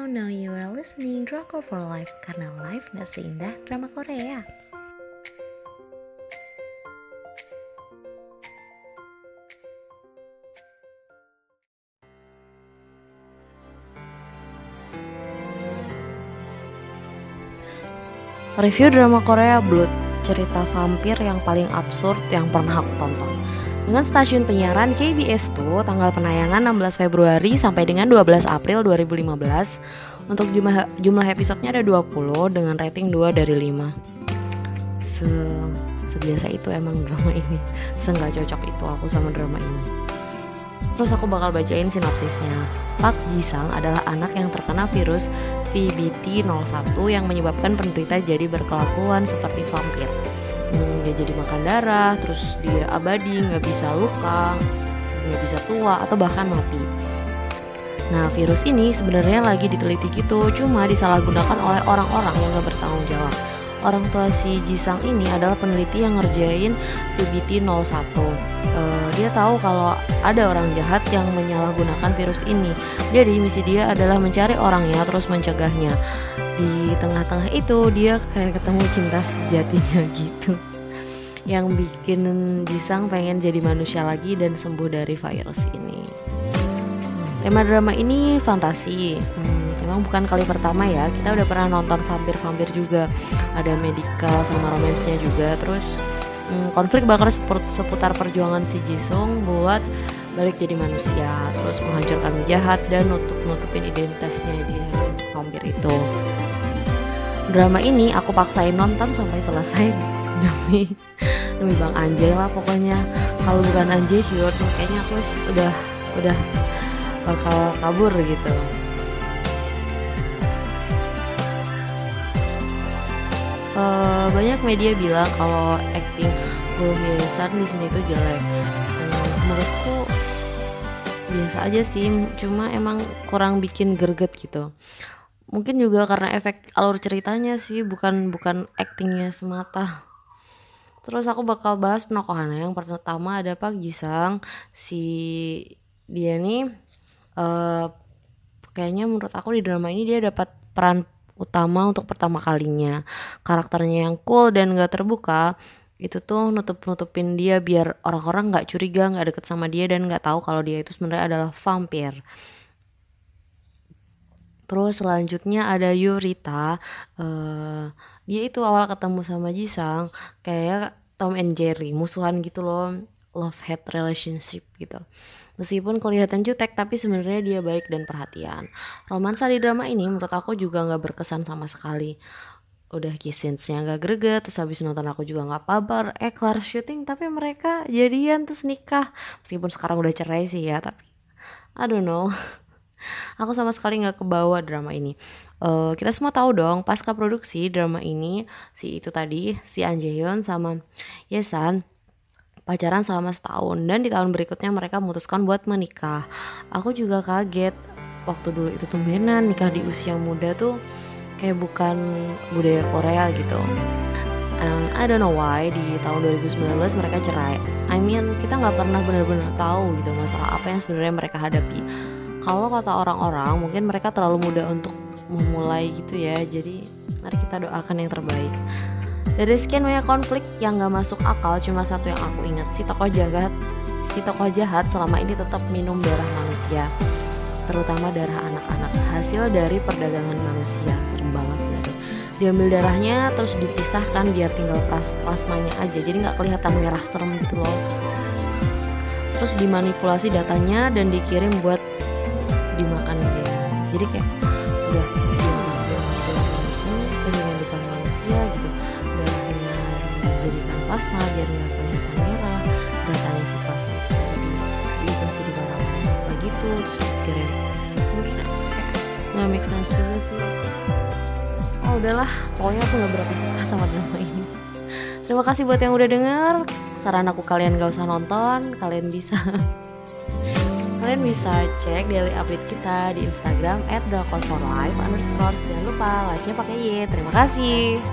Now, now you are listening Drakor for Life karena life gak seindah drama Korea. Review drama Korea Blood, cerita vampir yang paling absurd yang pernah aku tonton. Dengan stasiun penyiaran KBS 2 tanggal penayangan 16 Februari sampai dengan 12 April 2015 Untuk jumlah, jumlah episodenya ada 20 dengan rating 2 dari 5 Se, Sebiasa itu emang drama ini. Seenggak cocok itu aku sama drama ini. Terus aku bakal bacain sinopsisnya. Park Jisang adalah anak yang terkena virus VBT01 yang menyebabkan penderita jadi berkelakuan seperti vampir dia jadi makan darah terus dia abadi nggak bisa luka nggak bisa tua atau bahkan mati. Nah virus ini sebenarnya lagi diteliti gitu cuma disalahgunakan oleh orang-orang yang gak bertanggung jawab. Orang tua si Jisang ini adalah peneliti yang ngerjain VBT 01 uh, Dia tahu kalau ada orang jahat yang menyalahgunakan virus ini. Jadi misi dia adalah mencari orangnya terus mencegahnya. Di tengah-tengah itu dia kayak ketemu cinta sejatinya gitu yang bikin Jisang pengen jadi manusia lagi dan sembuh dari virus ini. Tema drama ini fantasi. Hmm, emang bukan kali pertama ya. Kita udah pernah nonton vampir-vampir juga. Ada medical sama romansnya juga. Terus hmm, konflik bakal seputar perjuangan si Jisung buat balik jadi manusia. Terus menghancurkan jahat dan nutup nutupin identitasnya dia vampir itu. Drama ini aku paksain nonton sampai selesai demi demi bang Anjay lah pokoknya. Kalau bukan Anjay Hyun kayaknya aku udah udah bakal kabur gitu. Uh, banyak media bilang kalau acting Go Hyesan di sini tuh jelek. Uh, menurutku biasa aja sih cuma emang kurang bikin greget gitu. Mungkin juga karena efek alur ceritanya sih bukan bukan actingnya semata terus aku bakal bahas penokohannya. Yang pertama ada Pak Jisang si dia nih uh, kayaknya menurut aku di drama ini dia dapat peran utama untuk pertama kalinya. Karakternya yang cool dan gak terbuka itu tuh nutup nutupin dia biar orang-orang nggak curiga nggak deket sama dia dan nggak tahu kalau dia itu sebenarnya adalah vampir. Terus selanjutnya ada Yurita. Uh, dia itu awal ketemu sama Jisang kayak Tom and Jerry, musuhan gitu loh, love hate relationship gitu. Meskipun kelihatan jutek tapi sebenarnya dia baik dan perhatian. Romansa di drama ini menurut aku juga nggak berkesan sama sekali. Udah kissensnya nggak greget, terus habis nonton aku juga nggak pabar. Eh kelar syuting tapi mereka jadian terus nikah. Meskipun sekarang udah cerai sih ya, tapi I don't know. Aku sama sekali nggak kebawa drama ini. Uh, kita semua tahu dong, pasca produksi drama ini si itu tadi si An Jaehyun sama Yesan pacaran selama setahun dan di tahun berikutnya mereka memutuskan buat menikah. Aku juga kaget waktu dulu itu tumbenan nikah di usia muda tuh kayak bukan budaya Korea gitu. And I don't know why di tahun 2019 mereka cerai. I mean kita nggak pernah benar-benar tahu gitu masalah apa yang sebenarnya mereka hadapi kalau kata orang-orang mungkin mereka terlalu muda untuk memulai gitu ya. Jadi mari kita doakan yang terbaik. Dari sekian banyak konflik yang gak masuk akal cuma satu yang aku ingat si tokoh jahat si tokoh jahat selama ini tetap minum darah manusia terutama darah anak-anak. Hasil dari perdagangan manusia serem banget ya. Diambil darahnya terus dipisahkan biar tinggal plas plasmanya aja. Jadi nggak kelihatan merah serem gitu loh. Terus dimanipulasi datanya dan dikirim buat dimakan dia. Jadi kayak dijadikan plasma biar nggak kelihatan merah datanya si plasma itu jadi diubah jadi barang kayak gitu terus kayak nggak make sense juga sih oh udahlah pokoknya aku nggak berapa suka sama drama ini terima kasih buat yang udah denger saran aku kalian gak usah nonton kalian bisa Kalian bisa cek daily update kita di Instagram at underscore. Jangan lupa like-nya pakai Y. Terima kasih.